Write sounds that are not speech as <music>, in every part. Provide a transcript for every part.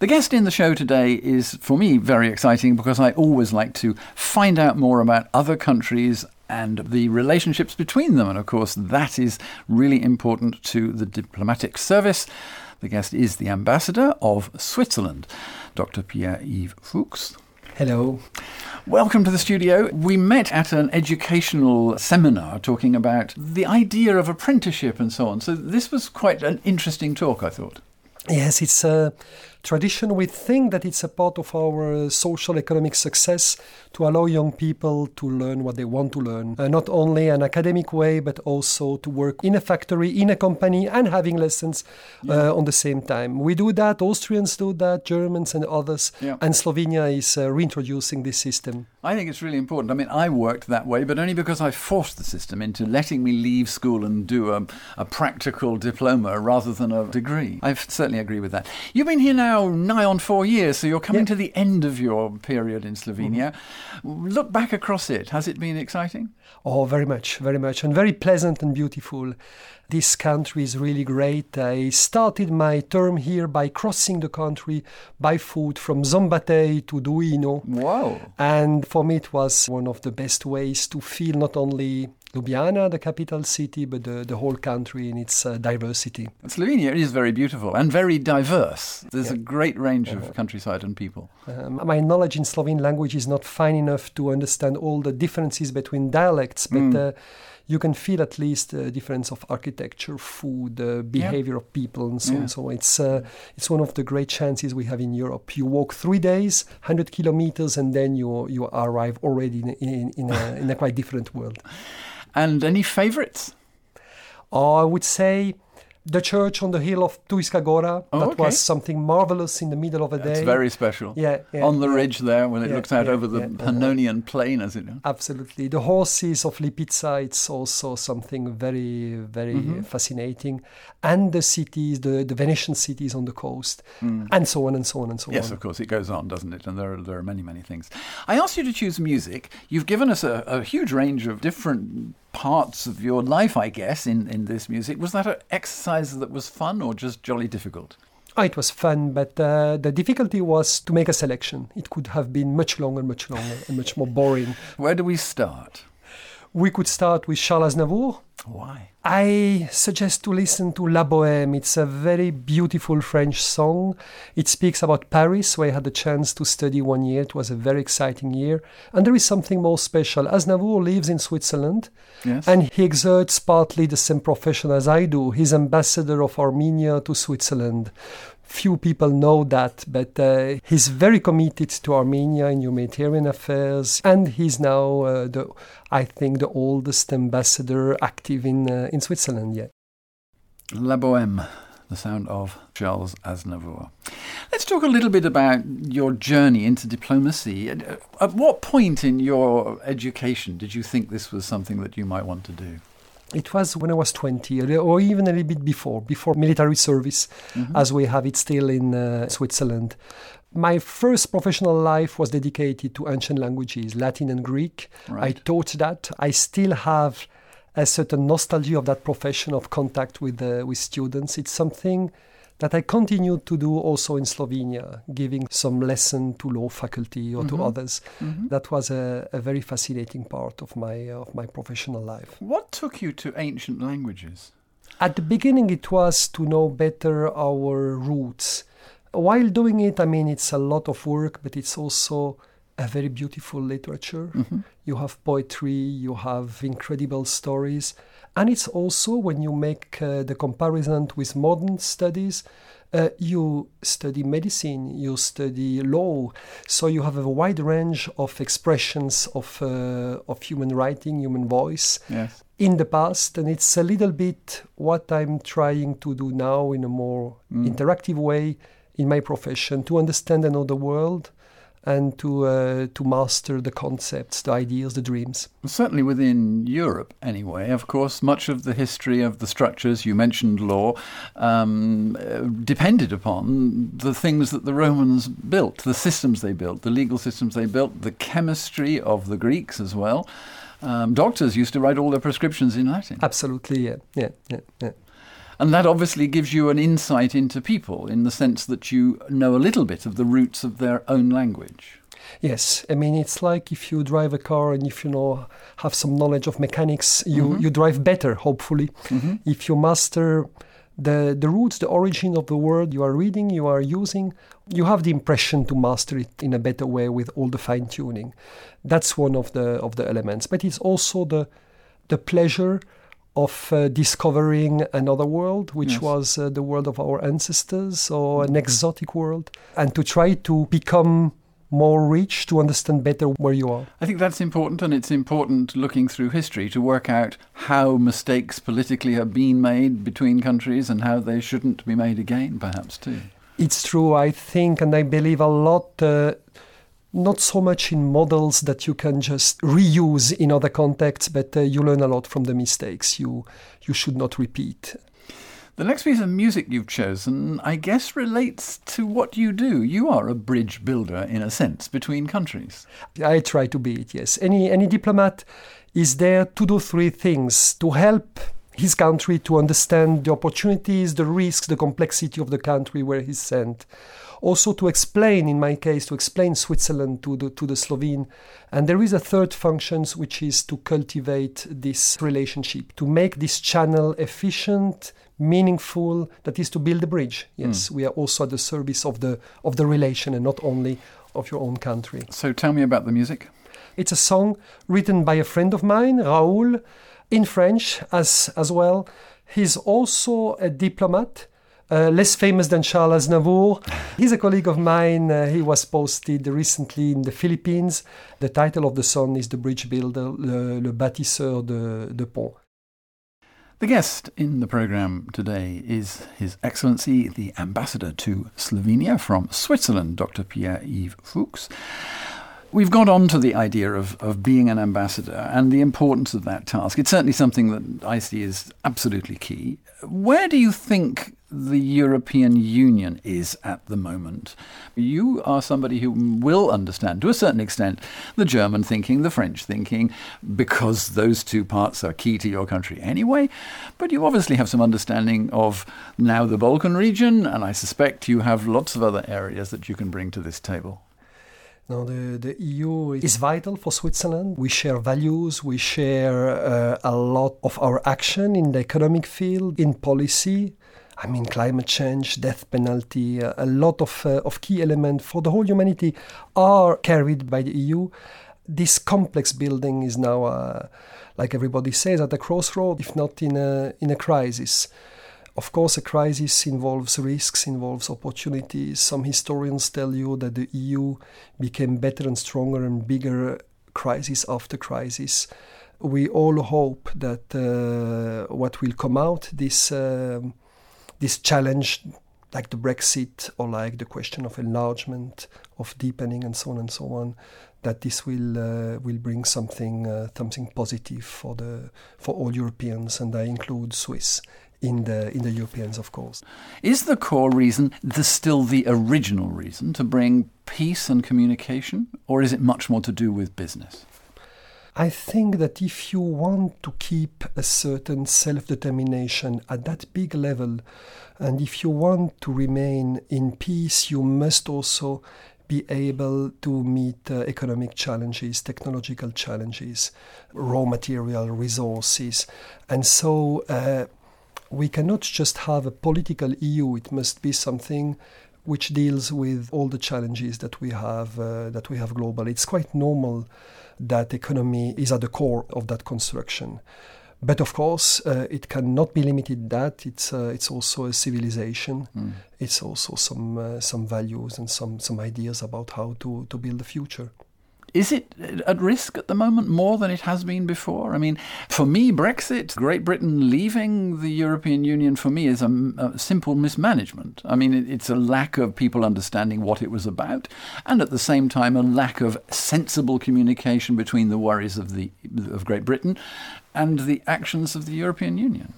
The guest in the show today is, for me, very exciting because I always like to find out more about other countries and the relationships between them. And of course, that is really important to the diplomatic service. The guest is the ambassador of Switzerland, Dr. Pierre Yves Fux. Hello. Welcome to the studio. We met at an educational seminar talking about the idea of apprenticeship and so on. So, this was quite an interesting talk, I thought. Yes, it's a tradition. We think that it's a part of our social economic success to allow young people to learn what they want to learn, uh, not only an academic way, but also to work in a factory, in a company, and having lessons uh, on the same time. We do that. Austrians do that, Germans and others, Yeah. and Slovenia is uh, reintroducing this system. I think it's really important. I mean, I worked that way, but only because I forced the system into letting me leave school and do a, a practical diploma rather than a degree. I certainly agree with that. You've been here now nigh on four years, so you're coming Yeah. to the end of your period in Slovenia. Mm-hmm. Look back across it. Has it been exciting? Oh, very much, very much, and very pleasant and beautiful. This country is really great. I started my term here by crossing the country by foot from Zombatei to Duino. Wow. And for me, it was one of the best ways to feel not only Ljubljana, the capital city, but the, the whole country in its uh, diversity. Slovenia is very beautiful and very diverse. There's a great range of countryside and people. Um, my knowledge in Slovene language is not fine enough to understand all the differences between dialects, but Mm. uh, you can feel at least the difference of architecture, food, the behavior of people, and so Yeah. on. So it's uh, it's one of the great chances we have in Europe. You walk three days, hundred kilometers, and then you you arrive already in in, in, a, in a quite different world. <laughs> And any favourites? I would say. The church on the hill of Ptujska Gora, Oh, that okay. was something marvelous in the middle of a day. It's very special. yeah, yeah, On the yeah. ridge there, when it Yeah, looks out over the. Pannonian plain, as it were. Absolutely. The horses of Lipica, it's also something very, very Mhm. fascinating. And the cities, the, the Venetian cities on the coast, Mm. and so on and so on and so Yes, on. Yes, of course, it goes on, doesn't it? And there are, there are many, many things. I asked you to choose music. You've given us a, a huge range of different parts of your life, I guess, in, in this music. Was that an exercise that was fun or just jolly difficult? Oh, it was fun, but uh, the difficulty was to make a selection. It could have been much longer, much longer, and much more boring. Where do we start? We could start with Charles Aznavour. Why? I suggest to listen to La Bohème. It's a very beautiful French song. It speaks about Paris, where I had the chance to study one year. It was a very exciting year. And there is something more special. Aznavour lives in Switzerland, Yes. and he exerts partly the same profession as I do. He's ambassador of Armenia to Switzerland. Few people know that, but uh, he's very committed to Armenia in humanitarian affairs, and he's now, uh, the, I think, the oldest ambassador active in uh, in Switzerland yet. La Bohème, the sound of Charles Aznavour. Let's talk a little bit about your journey into diplomacy. At at what point in your education did you think this was something that you might want to do? It was when I was 20, or even a little bit before, before military service, Mhm. as we have it still in uh, Switzerland. My first professional life was dedicated to ancient languages, Latin and Greek. I taught that. I still have a certain nostalgia of that profession of contact with uh, with students. It's something that I continue to do also in Slovenia, giving some lesson to law faculty or Mhm. to others. Mhm. That was a, a very fascinating part of my of my professional life. What took you to ancient languages? At the beginning, it was to know better our roots. While doing it, I mean, it's a lot of work, but it's also a very beautiful literature. Mhm. You have poetry, you have incredible stories. And it's also when you make uh, the comparison with modern studies, uh, you study medicine, you study law, so you have a wide range of expressions of, uh, of human writing, human voice Yes. in the past, and it's a little bit what I'm trying to do now in a more Mm. interactive way in my profession to understand another world and to uh, to master the concepts, the ideas, the dreams. Well, certainly within Europe, anyway. Of course, much of the history of the structures you mentioned, law, um, uh, depended upon the things that the Romans built, the systems they built, the legal systems they built, the chemistry of the Greeks as well. Um, doctors used to write all their prescriptions in Latin. Absolutely, yeah, yeah, yeah, yeah. And that obviously gives you an insight into people in the sense that you know a little bit of the roots of their own language. Yes, I mean it's like if you drive a car and if you know have some knowledge of mechanics, you Mhm. you drive better. Hopefully, Mhm. if you master the the roots, the origin of the word you are reading, you are using, you have the impression to master it in a better way with all the fine tuning. That's one of the of the elements. But it's also the the pleasure of uh, discovering another world, which Yes. was uh, the world of our ancestors or an exotic world, and to try to become more rich to understand better where you are. I think that's important, and it's important looking through history to work out how mistakes politically have been made between countries and how they shouldn't be made again, perhaps, too. It's true, I think, and I believe a lot. Uh, not so much in models that you can just reuse in other contexts, but uh, you learn a lot from the mistakes you you should not repeat. The next piece of music you've chosen, I guess, relates to what you do. You are a bridge builder, in a sense, between countries. I try to be it. Yes, any any diplomat is there to do three things: to help his country to understand the opportunities, the risks, the complexity of the country where he's sent. Also to explain, in my case, to explain Switzerland to the to the Slovene. And there is a third function, which is to cultivate this relationship, to make this channel efficient, meaningful. That is to build a bridge. Yes, hmm. we are also at the service of the of the relation and not only of your own country. So tell me about the music. It's a song written by a friend of mine, Raoul, in French as, as well. He's also a diplomat, uh, less famous than Charles Aznavour. He's a colleague of mine. Uh, he was posted recently in the Philippines. The title of the song is The Bridge Builder, Le, le Bâtisseur de, de Pont. The guest in the programme today is His Excellency the Ambassador to Slovenia from Switzerland, Dr. Pierre Yves Fux. We've got on to the idea of, of being an ambassador and the importance of that task. It's certainly something that I see is absolutely key. Where do you think the European Union is at the moment? You are somebody who will understand, to a certain extent, the German thinking, the French thinking, because those two parts are key to your country anyway. But you obviously have some understanding of now the Balkan region, and I suspect you have lots of other areas that you can bring to this table. No, the, the EU is vital for Switzerland. We share values, we share uh, a lot of our action in the economic field, in policy. I mean, climate change, death penalty, a lot of, uh, of key elements for the whole humanity are carried by the EU. This complex building is now, uh, like everybody says, at a crossroad, if not in a, in a crisis. Of course, a crisis involves risks, involves opportunities. Some historians tell you that the EU became better and stronger and bigger crisis after crisis. We all hope that uh, what will come out this um, this challenge, like the Brexit or like the question of enlargement, of deepening, and so on and so on, that this will uh, will bring something uh, something positive for the for all Europeans, and I include Swiss in the in the Europeans, of course. Is the core reason the still the original reason to bring peace and communication, or is it much more to do with business? I think that if you want to keep a certain self determination at that big level, and if you want to remain in peace, you must also be able to meet uh, economic challenges, technological challenges, raw material resources. And so uh, we cannot just have a political EU, it must be something which deals with all the challenges that we have uh, that we have globally. It's quite normal that economy is at the core of that construction. But of course, uh, it cannot be limited that it's uh, it's also a civilization. Mm. It's also some uh, some values and some some ideas about how to to build the future. Is it at risk at the moment more than it has been before? I mean, for me, Brexit, Great Britain leaving the European Union, for me, is a, a simple mismanagement. I mean, it, it's a lack of people understanding what it was about, and at the same time, a lack of sensible communication between the worries of the of Great Britain and the actions of the European Union.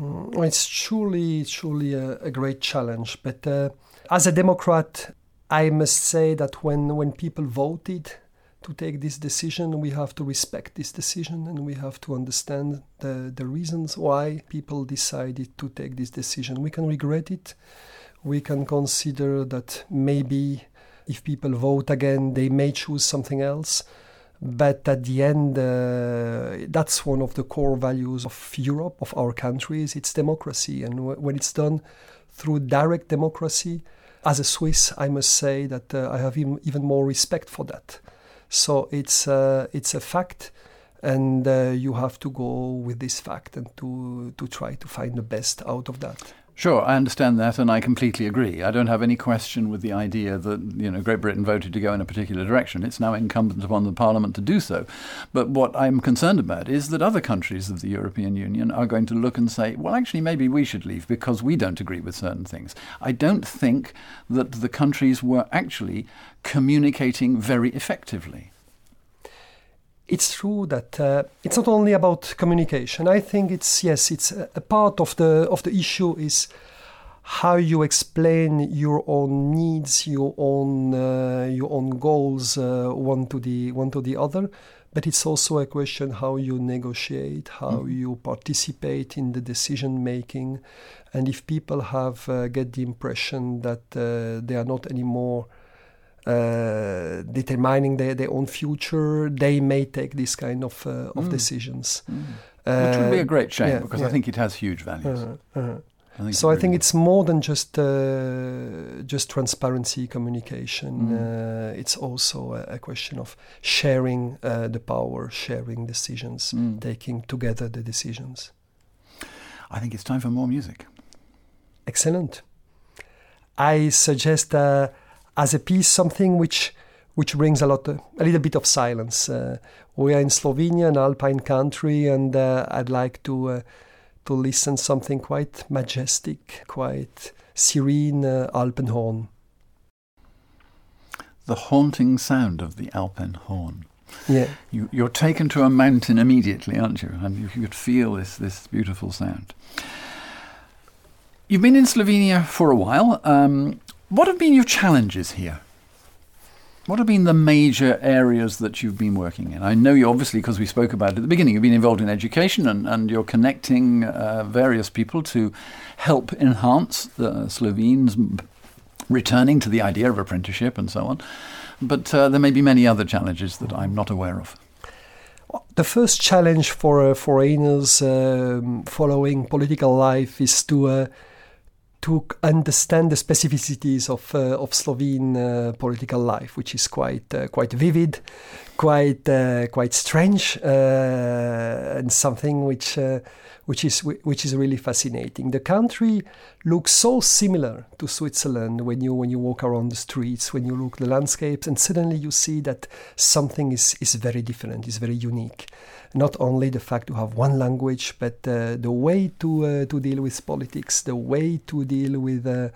Mm, it's surely surely a, a great challenge, but uh, as a Democrat, I must say that when when people voted to take this decision. We have to respect this decision and we have to understand the, the reasons why people decided to take this decision. We can regret it. We can consider that maybe if people vote again, they may choose something else. But at the end, uh, that's one of the core values of Europe, of our countries. It's democracy. And w- when it's done through direct democracy, as a Swiss, I must say that uh, I have even more respect for that. So it's it's a fact, and uh, you have to go with this fact and to to try to find the best out of that. Sure, I understand that, and I completely agree. I don't have any question with the idea that you know Great Britain voted to go in a particular direction. It's now incumbent upon the Parliament to do so. But what I'm concerned about is that other countries of the European Union are going to look and say, well, actually, maybe we should leave because we don't agree with certain things. I don't think that the countries were actually communicating very effectively it's true that uh, it's not only about communication. I think it's yes, it's a, a, part of the of the issue is how you explain your own needs, your own uh, your own goals, uh, one to the one to the other. But it's also a question how you negotiate, how mm. you participate in the decision making, and if people have uh, get the impression that uh, they are not anymore determining their, their own future, they may take this kind of uh, of mm. decisions. Mm. Which would be a great shame yeah, because yeah. I think it has huge values. Uh-huh, uh-huh. I so I think it's more than just uh, just transparency communication. Mm. Uh, it's also a, a, question of sharing uh, the power, sharing decisions, mm. taking together the decisions. I think it's time for more music. Excellent. I suggest uh, as a piece something which which brings a lot, a little bit of silence. Uh, we are in Slovenia, an alpine country, and uh, I'd like to uh, to listen something quite majestic, quite serene uh, Alpenhorn. The haunting sound of the Alpenhorn. Yeah, you, you're taken to a mountain immediately, aren't you? And you, you could feel this this beautiful sound. You've been in Slovenia for a while. Um, what have been your challenges here? What have been the major areas that you've been working in? I know you obviously, because we spoke about it at the beginning, you've been involved in education and, and you're connecting uh, various people to help enhance the Slovenes returning to the idea of apprenticeship and so on. But uh, there may be many other challenges that I'm not aware of. The first challenge for uh, foreigners um, following political life is to uh, to understand the specificities of uh, of Slovene uh, political life, which is quite uh, quite vivid, quite uh, quite strange, uh, and something which uh, which is which is really fascinating. The country looks so similar to Switzerland when you when you walk around the streets, when you look the landscapes, and suddenly you see that something is is very different, is very unique not only the fact to have one language, but uh, the way to uh, to deal with politics, the way to deal with uh,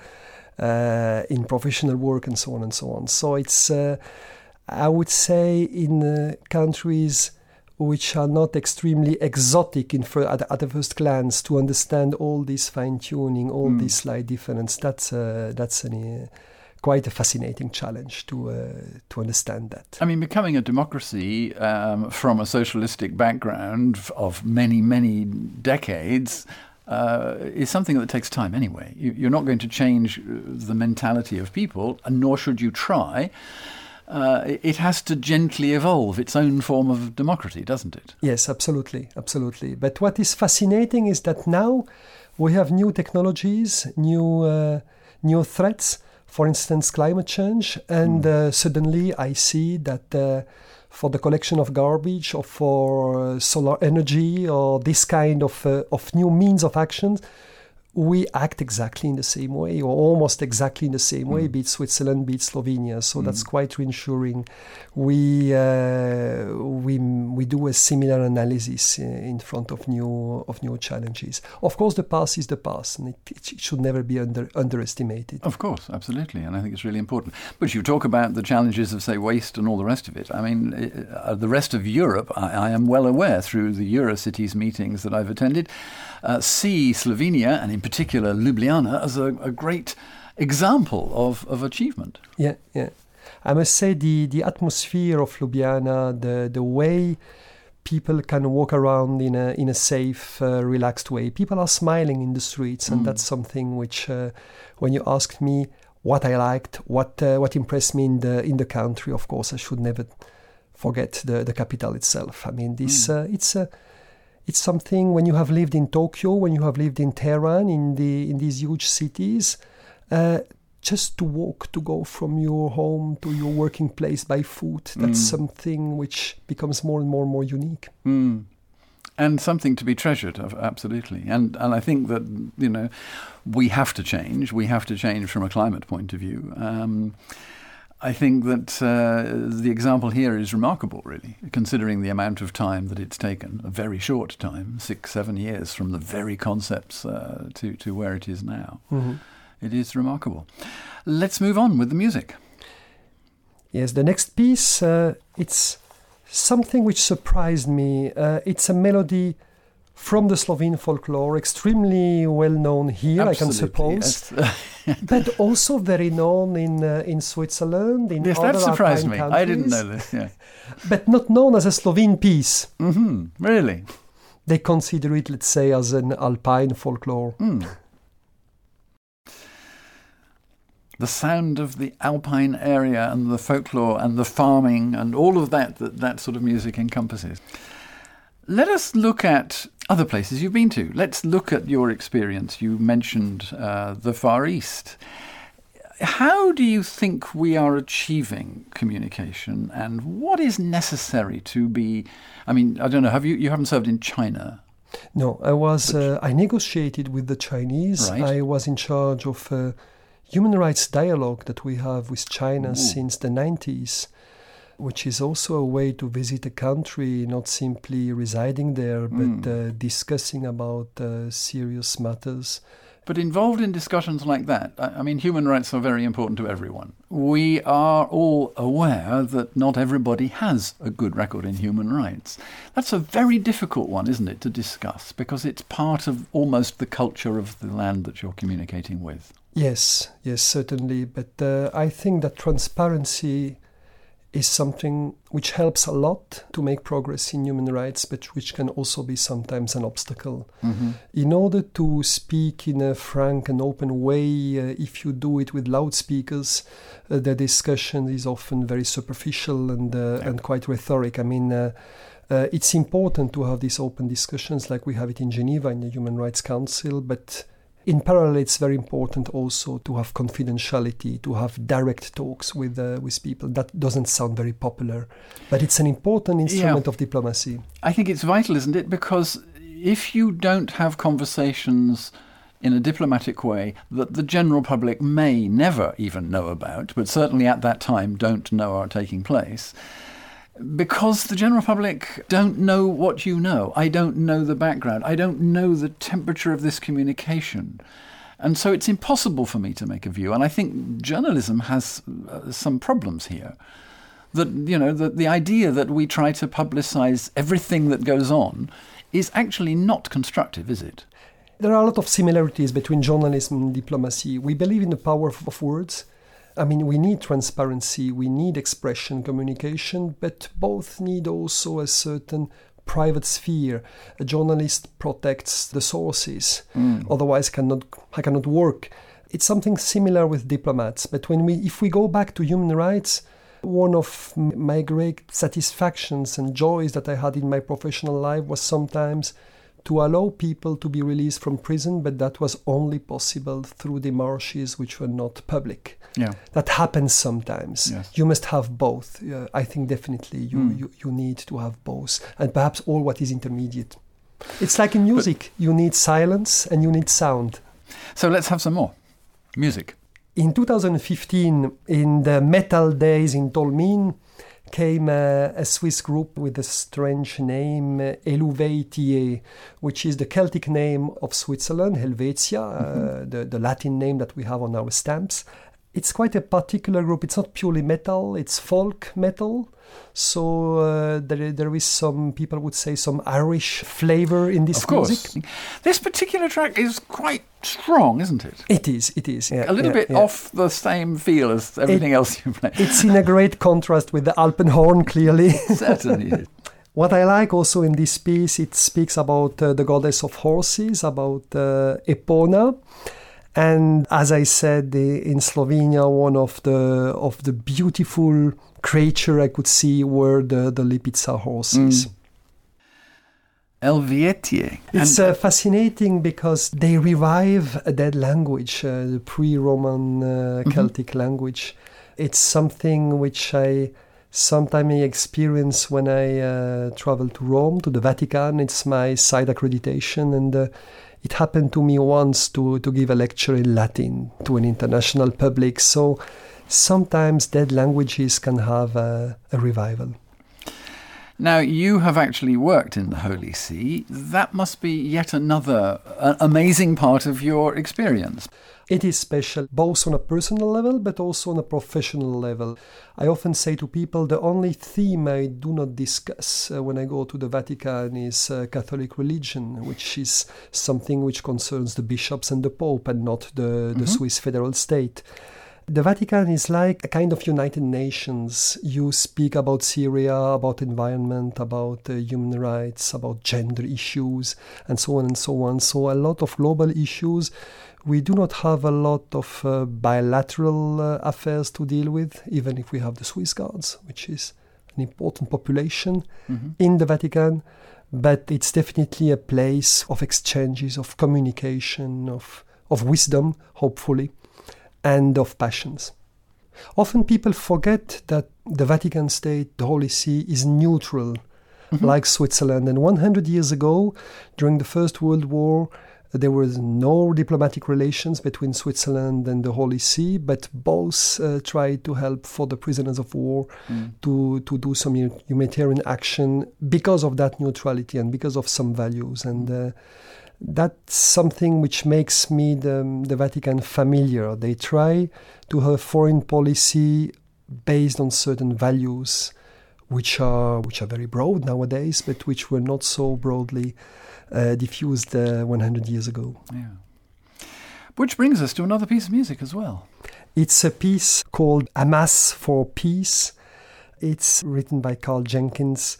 uh in professional work, and so on and so on. So it's, uh, I would say, in uh, countries which are not extremely exotic in fir- at, at, the first glance, to understand all this fine tuning, all mm. this slight difference. That's that's an quite a fascinating challenge to uh, to understand that. I mean, becoming a democracy um, from a socialistic background of many many decades. Uh, is something that takes time anyway. You, are not going to change uh, the mentality of people, and nor should you try. Uh, it has to gently evolve its own form of democracy, doesn't it? Yes, absolutely, absolutely. But what is fascinating is that now we have new technologies, new uh, new threats for instance, climate change, and mm. uh, suddenly I see that uh, for the collection of garbage or for solar energy or this kind of uh, of new means of action, we act exactly in the same way or almost exactly in the same way, mm. be it Switzerland, be it Slovenia. So mm. that's quite reassuring. We uh, we we do a similar analysis in front of new of new challenges. Of course, the past is the past, and it, it should never be under underestimated. Of course, absolutely, and I think it's really important. But you talk about the challenges of say waste and all the rest of it. I mean, uh, the rest of Europe, I, I am well aware through the Eurocities meetings that I've attended uh, see Slovenia, and in particular Ljubljana, as a, a great example of, of achievement. Yeah, yeah. I must say the, the atmosphere of Ljubljana, the, the way people can walk around in a in a safe, uh, relaxed way. People are smiling in the streets, and Mm. that's something which, uh, when you asked me what I liked, what uh, what impressed me in the in the country, of course, I should never forget the the capital itself. I mean, this Mm. uh, it's a it's something when you have lived in Tokyo, when you have lived in Tehran, in the in these huge cities. Uh, just to walk, to go from your home to your working place by foot, that's Mm. something which becomes more and more and more unique. Mm. And something to be treasured, absolutely. And and I think that you know we have to change. We have to change from a climate point of view. Um, I think that uh, the example here is remarkable, really, considering the amount of time that it's taken. A very short time, six, seven years from the very concepts uh, to to where it is now. It is remarkable. Let's move on with the music. Yes, the next piece, uh, it's something which surprised me. Uh, it's a melody from the Slovene folklore, extremely well known here, I can suppose, yes. <laughs> but also very known in uh, in Switzerland, in yes, that surprised me. Alpine I didn't know this. Yeah. <laughs> But not known as a Slovene piece. hmm Really. They consider it, let's say, as an Alpine folklore. Hmm. The sound of the alpine area and the folklore and the farming and all of that that, that sort of music encompasses. Let us look at other places you've been to. Let's look at your experience. You mentioned uh, the Far East. How do you think we are achieving communication, and what is necessary to be? I mean, I don't know. Have you you haven't served in China? No, I was. Uh, I negotiated with the Chinese. Right. I was in charge of a human rights dialogue that we have with China Ooh. since the 90s, which is also a way to visit a country, not simply residing there, but Mm. uh, discussing about uh, serious matters. But involved in discussions like that, I I mean, human rights are very important to everyone. We are all aware that not everybody has a good record in human rights. That's a very difficult one, isn't it, to discuss because it's part of almost the culture of the land that you're communicating with. Yes, yes, certainly. But uh, I think that transparency is something which helps a lot to make progress in human rights, but which can also be sometimes an obstacle. Mm-hmm. In order to speak in a frank and open way, uh, if you do it with loudspeakers, uh, the discussion is often very superficial and uh, Yeah. and quite rhetoric. I mean. Uh, uh, it's important to have these open discussions like we have it in Geneva in the Human Rights Council, but in parallel, it's very important also to have confidentiality, to have direct talks with uh, with people. That doesn't sound very popular, but it's an important instrument of diplomacy. I think it's vital, isn't it? Because if you don't have conversations in a diplomatic way that the general public may never even know about, but certainly at that time don't know are taking place, because the general public don't know what you know. I don't know the background. I don't know the temperature of this communication. And so it's impossible for me to make a view. And I think journalism has uh, some problems here that you know the, the idea that we try to publicize everything that goes on is actually not constructive is it There are a lot of similarities between journalism and diplomacy. We believe in the power of, of words. I mean, we need transparency, we need expression, communication, but both need also a certain private sphere. A journalist protects the sources, mm. otherwise cannot I cannot work. It's something similar with diplomats. But when we, if we go back to human rights, one of my great satisfactions and joys that I had in my professional life was sometimes to allow people to be released from prison, but that was only possible through the demarches which were not public. yeah That happens sometimes. Yes. You must have both. Uh, I think definitely you, Mm. you, you need to have both, and perhaps all what is intermediate. It's like in music, you need silence and you need sound. so let's have some more music In 2015, in the metal days in Tolmin, came uh, a Swiss group with a strange name, uh, Eluveitie, which is the Celtic name of Switzerland, Helvetia, uh, the, the Latin name that we have on our stamps. It's quite a particular group. It's not purely metal, it's folk metal. So uh, there, there is some, people would say, some Irish flavor in this of course. music. This particular track is quite strong, isn't it? It is, it is. Yeah, a little yeah, bit yeah. off the same feel as everything It- else you play. It's in a <laughs> great contrast with the Alpenhorn, clearly. <laughs> Certainly. What I like also in this piece, it speaks about uh, the goddess of horses, about uh, Epona. And as I said, the, in Slovenia, one of the of the beautiful creature I could see were the, the Lipica horses. Mm. It's uh, fascinating because they revive a dead language, uh, the pre-Roman uh, Celtic language. It's something which I sometimes experience when I uh, travel to Rome, to the Vatican. It's my side accreditation, and uh, it happened to me once to, to give a lecture in Latin to an international public. So sometimes dead languages can have a, a revival. Now, you have actually worked in the Holy See. That must be yet another uh, amazing part of your experience. It is special both on a personal level but also on a professional level. I often say to people the only theme I do not discuss uh, when I go to the Vatican is uh, Catholic religion, which is something which concerns the bishops and the Pope and not the, the Swiss federal state. The Vatican is like a kind of United Nations. You speak about Syria, about environment, about uh, human rights, about gender issues, and so on and so on. So, a lot of global issues. We do not have a lot of uh, bilateral uh, affairs to deal with, even if we have the Swiss Guards, which is an important population in the Vatican. But it's definitely a place of exchanges, of communication, of, of wisdom, hopefully and of passions. Often people forget that the Vatican State, the Holy See, is neutral, like Switzerland. And 100 years ago, during the First World War, there was no diplomatic relations between Switzerland and the Holy See, but both uh, tried to help for the prisoners of war to, to do some humanitarian action because of that neutrality and because of some values. And uh, that's something which makes me the, the Vatican familiar. They try to have foreign policy based on certain values, which are which are very broad nowadays, but which were not so broadly uh, diffused uh, 100 years ago. Yeah. Which brings us to another piece of music as well. It's a piece called A Mass for Peace. It's written by Karl Jenkins,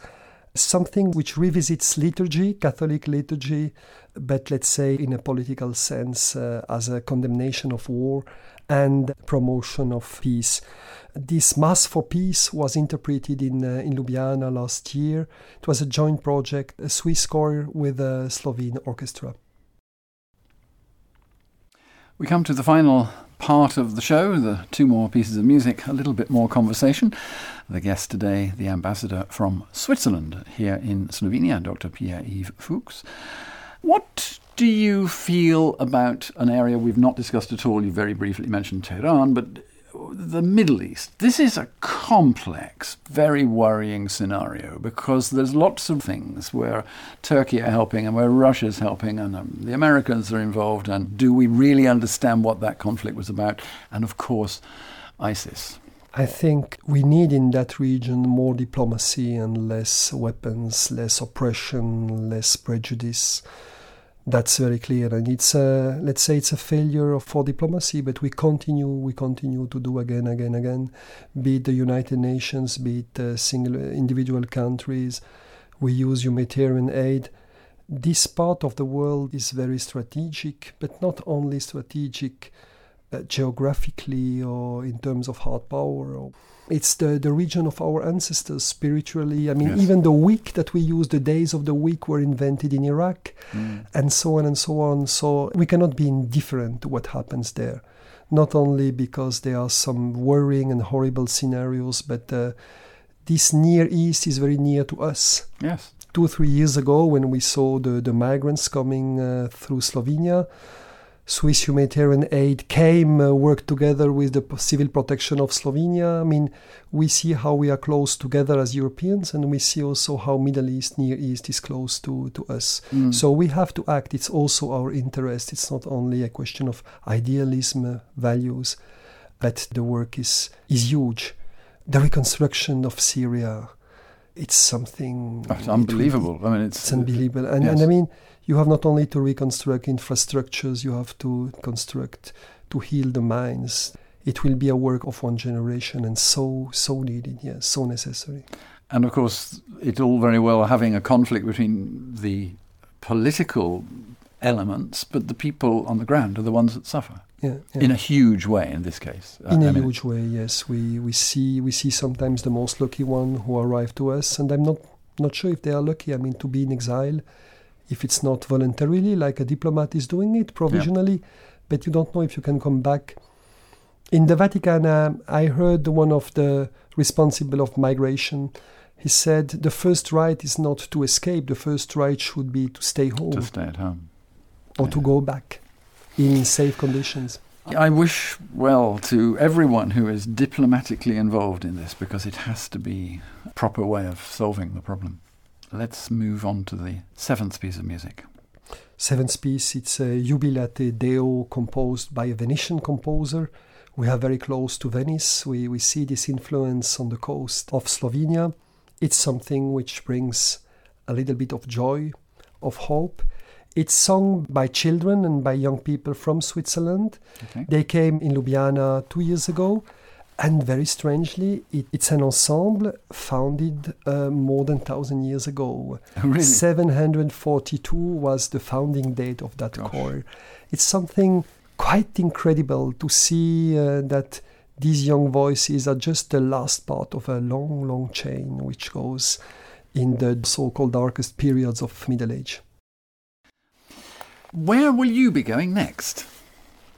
something which revisits liturgy, Catholic liturgy, but let's say in a political sense uh, as a condemnation of war and promotion of peace. This Mass for Peace was interpreted in, uh, in Ljubljana last year. It was a joint project, a Swiss choir with a Slovene orchestra. We come to the final part of the show, the two more pieces of music, a little bit more conversation. The guest today, the ambassador from Switzerland here in Slovenia, Dr. Pierre Yves Fux. What do you feel about an area we've not discussed at all? You very briefly mentioned Tehran, but the Middle East. This is a complex, very worrying scenario because there's lots of things where Turkey are helping and where Russia's helping and um, the Americans are involved. And do we really understand what that conflict was about? And of course, ISIS. I think we need in that region more diplomacy and less weapons, less oppression, less prejudice. That's very clear, and it's a let's say it's a failure of, for diplomacy, but we continue we continue to do again, again, again. Be it the United Nations, be it uh, single individual countries, we use humanitarian aid. This part of the world is very strategic, but not only strategic uh, geographically or in terms of hard power. Or it's the, the region of our ancestors spiritually. I mean, Yes. even the week that we use, the days of the week were invented in Iraq, and so on and so on. So we cannot be indifferent to what happens there. Not only because there are some worrying and horrible scenarios, but uh, this Near East is very near to us Yes. two or three years ago when we saw the, the migrants coming uh, through Slovenia. Swiss humanitarian aid came, uh, worked together with the civil protection of Slovenia. I mean, we see how we are close together as Europeans, and we see also how Middle East, Near East is close to, to us. So we have to act. It's also our interest. It's not only a question of idealism, uh, values. but the work is, is huge. The reconstruction of Syria, it's something. It's unbelievable. It, I mean, it's, it's unbelievable. And, yes. and I mean, you have not only to reconstruct infrastructures, you have to construct, to heal the minds. It will be a work of one generation and so, so needed, yes, so necessary. And of course, it's all very well having a conflict between the political elements, but the people on the ground are the ones that suffer. Yeah, yeah. In a huge way, in this case. Uh, in I a mean, huge way, yes. We we see we see sometimes the most lucky one who arrive to us, and I'm not not sure if they are lucky. I mean, to be in exile, if it's not voluntarily, like a diplomat is doing it provisionally, yeah. but you don't know if you can come back. In the Vatican, uh, I heard one of the responsible of migration. He said the first right is not to escape. The first right should be to stay home. To stay at home. Or yeah. to go back in safe conditions. I wish well to everyone who is diplomatically involved in this because it has to be a proper way of solving the problem. Let's move on to the seventh piece of music. Seventh piece, it's a Jubilate Deo composed by a Venetian composer. We are very close to Venice. We, we see this influence on the coast of Slovenia. It's something which brings a little bit of joy, of hope. It's sung by children and by young people from Switzerland. Okay. They came in Ljubljana two years ago, and very strangely, it, it's an ensemble founded uh, more than thousand years ago. <laughs> Oh, really? 742 was the founding date of that Gosh. choir. It's something quite incredible to see uh, that these young voices are just the last part of a long, long chain which goes in the so-called darkest periods of Middle Age. Where will you be going next?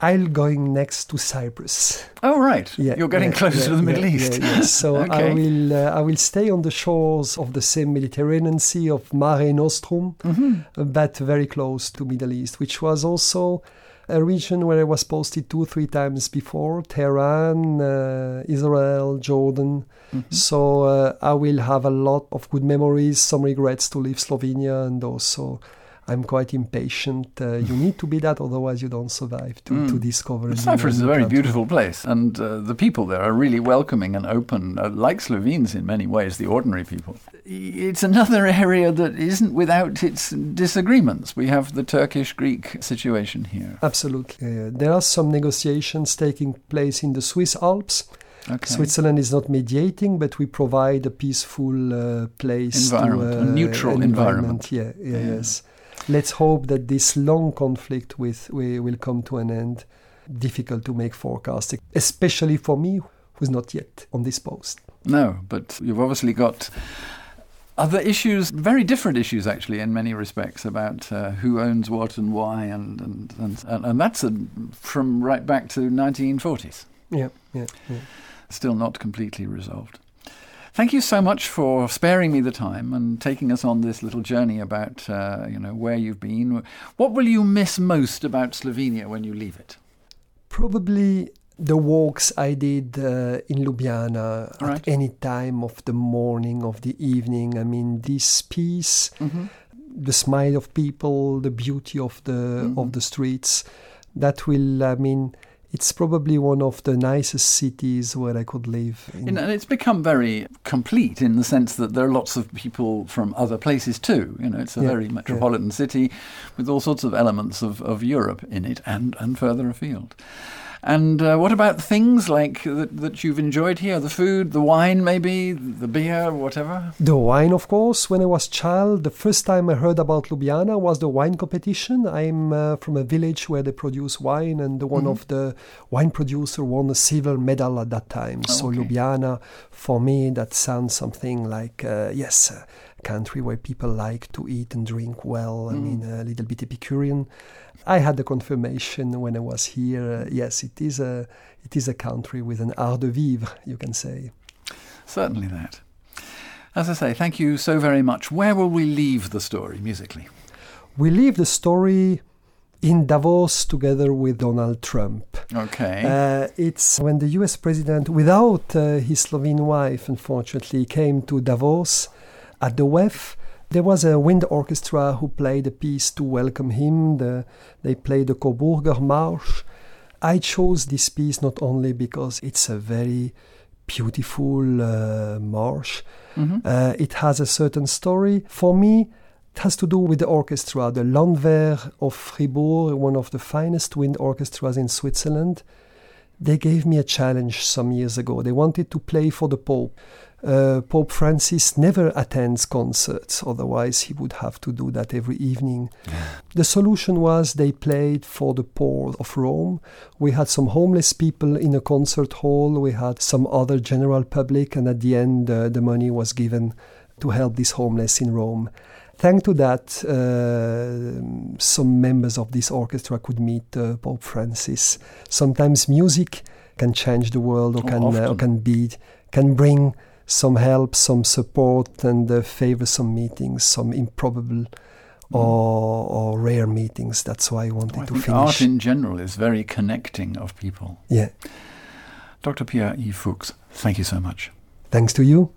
I'm going next to Cyprus. Oh, right. Yeah, You're getting yeah, closer yeah, to the Middle East. So <laughs> I will uh, I will stay on the shores of the same Mediterranean Sea of Mare Nostrum, Mhm. but very close to Middle East, which was also a region where I was posted two three times before: Tehran, uh, Israel, Jordan. Mhm. So uh, I will have a lot of good memories, some regrets to leave Slovenia, and also I'm quite impatient. Uh, you <laughs> need to be that, otherwise you don't survive to, Mm. to discover. a new- Cyprus is a very country. beautiful place, and uh, the people there are really welcoming and open, uh, like Slovenes in many ways, the ordinary people. It's another <laughs> area that isn't without its disagreements. We have the Turkish Greek situation here. Absolutely. Uh, there are some negotiations taking place in the Swiss Alps. Okay. Switzerland is not mediating, but we provide a peaceful uh, place, Environment, to, a neutral an environment. Yeah, yeah, Yeah. yes. Let's hope that this long conflict with we will come to an end. Difficult to make forecasting, especially for me, who's not yet on this post. No, but you've obviously got other issues, very different issues actually, in many respects, about uh, who owns what and why, and and and, and, and that's a, from right back to 1940s. Yeah, yeah, yeah. Still not completely resolved. Thank you so much for sparing me the time and taking us on this little journey about uh, you know where you've been. What will you miss most about Slovenia when you leave it? Probably the walks I did uh, in Ljubljana Right. at any time of the morning, of the evening. I mean, this peace, Mm-hmm. the smile of people, the beauty of the Mhm. of the streets, that will. I mean, it's probably one of the nicest cities where I could live. in. And it's become very complete in the sense that there are lots of people from other places too. You know, it's a Yeah, very metropolitan city with all sorts of elements of, of Europe in it and, and further afield. And uh, what about things like that, that you've enjoyed here? The food, the wine, maybe, the beer, whatever? The wine, of course. When I was child, the first time I heard about Ljubljana was the wine competition. I'm uh, from a village where they produce wine, and one Mhm. of the wine producer won a silver medal at that time. Oh, so okay. Ljubljana, for me, that sounds something like uh, yes, a country where people like to eat and drink well. I Mm. mean, a little bit Epicurean. I had the confirmation when I was here. Uh, yes, it is a it is a country with an art de vivre, you can say. Certainly that. As I say, thank you so very much. Where will we leave the story musically? We leave the story in Davos together with Donald Trump. Okay. Uh, it's when the US president, without uh, his Slovene wife, unfortunately, came to Davos at the WEF. There was a wind orchestra who played a piece to welcome him. The, they played the Coburger March. I chose this piece not only because it's a very beautiful uh, march, mm-hmm. uh, it has a certain story. For me, it has to do with the orchestra, the Landwehr of Fribourg, one of the finest wind orchestras in Switzerland. They gave me a challenge some years ago. They wanted to play for the Pope. Uh, Pope Francis never attends concerts, otherwise, he would have to do that every evening. <sighs> the solution was they played for the poor of Rome. We had some homeless people in a concert hall, we had some other general public, and at the end, uh, the money was given to help these homeless in Rome. Thanks to that, uh, some members of this orchestra could meet uh, Pope Francis. Sometimes music can change the world, or oh, can uh, or can be can bring some help, some support, and uh, favor some meetings, some improbable mm. or, or, rare meetings. That's why I wanted well, to I finish. Art in general is very connecting of people. Yeah. Dr. Pierre E. Fux, thank you so much. Thanks to you.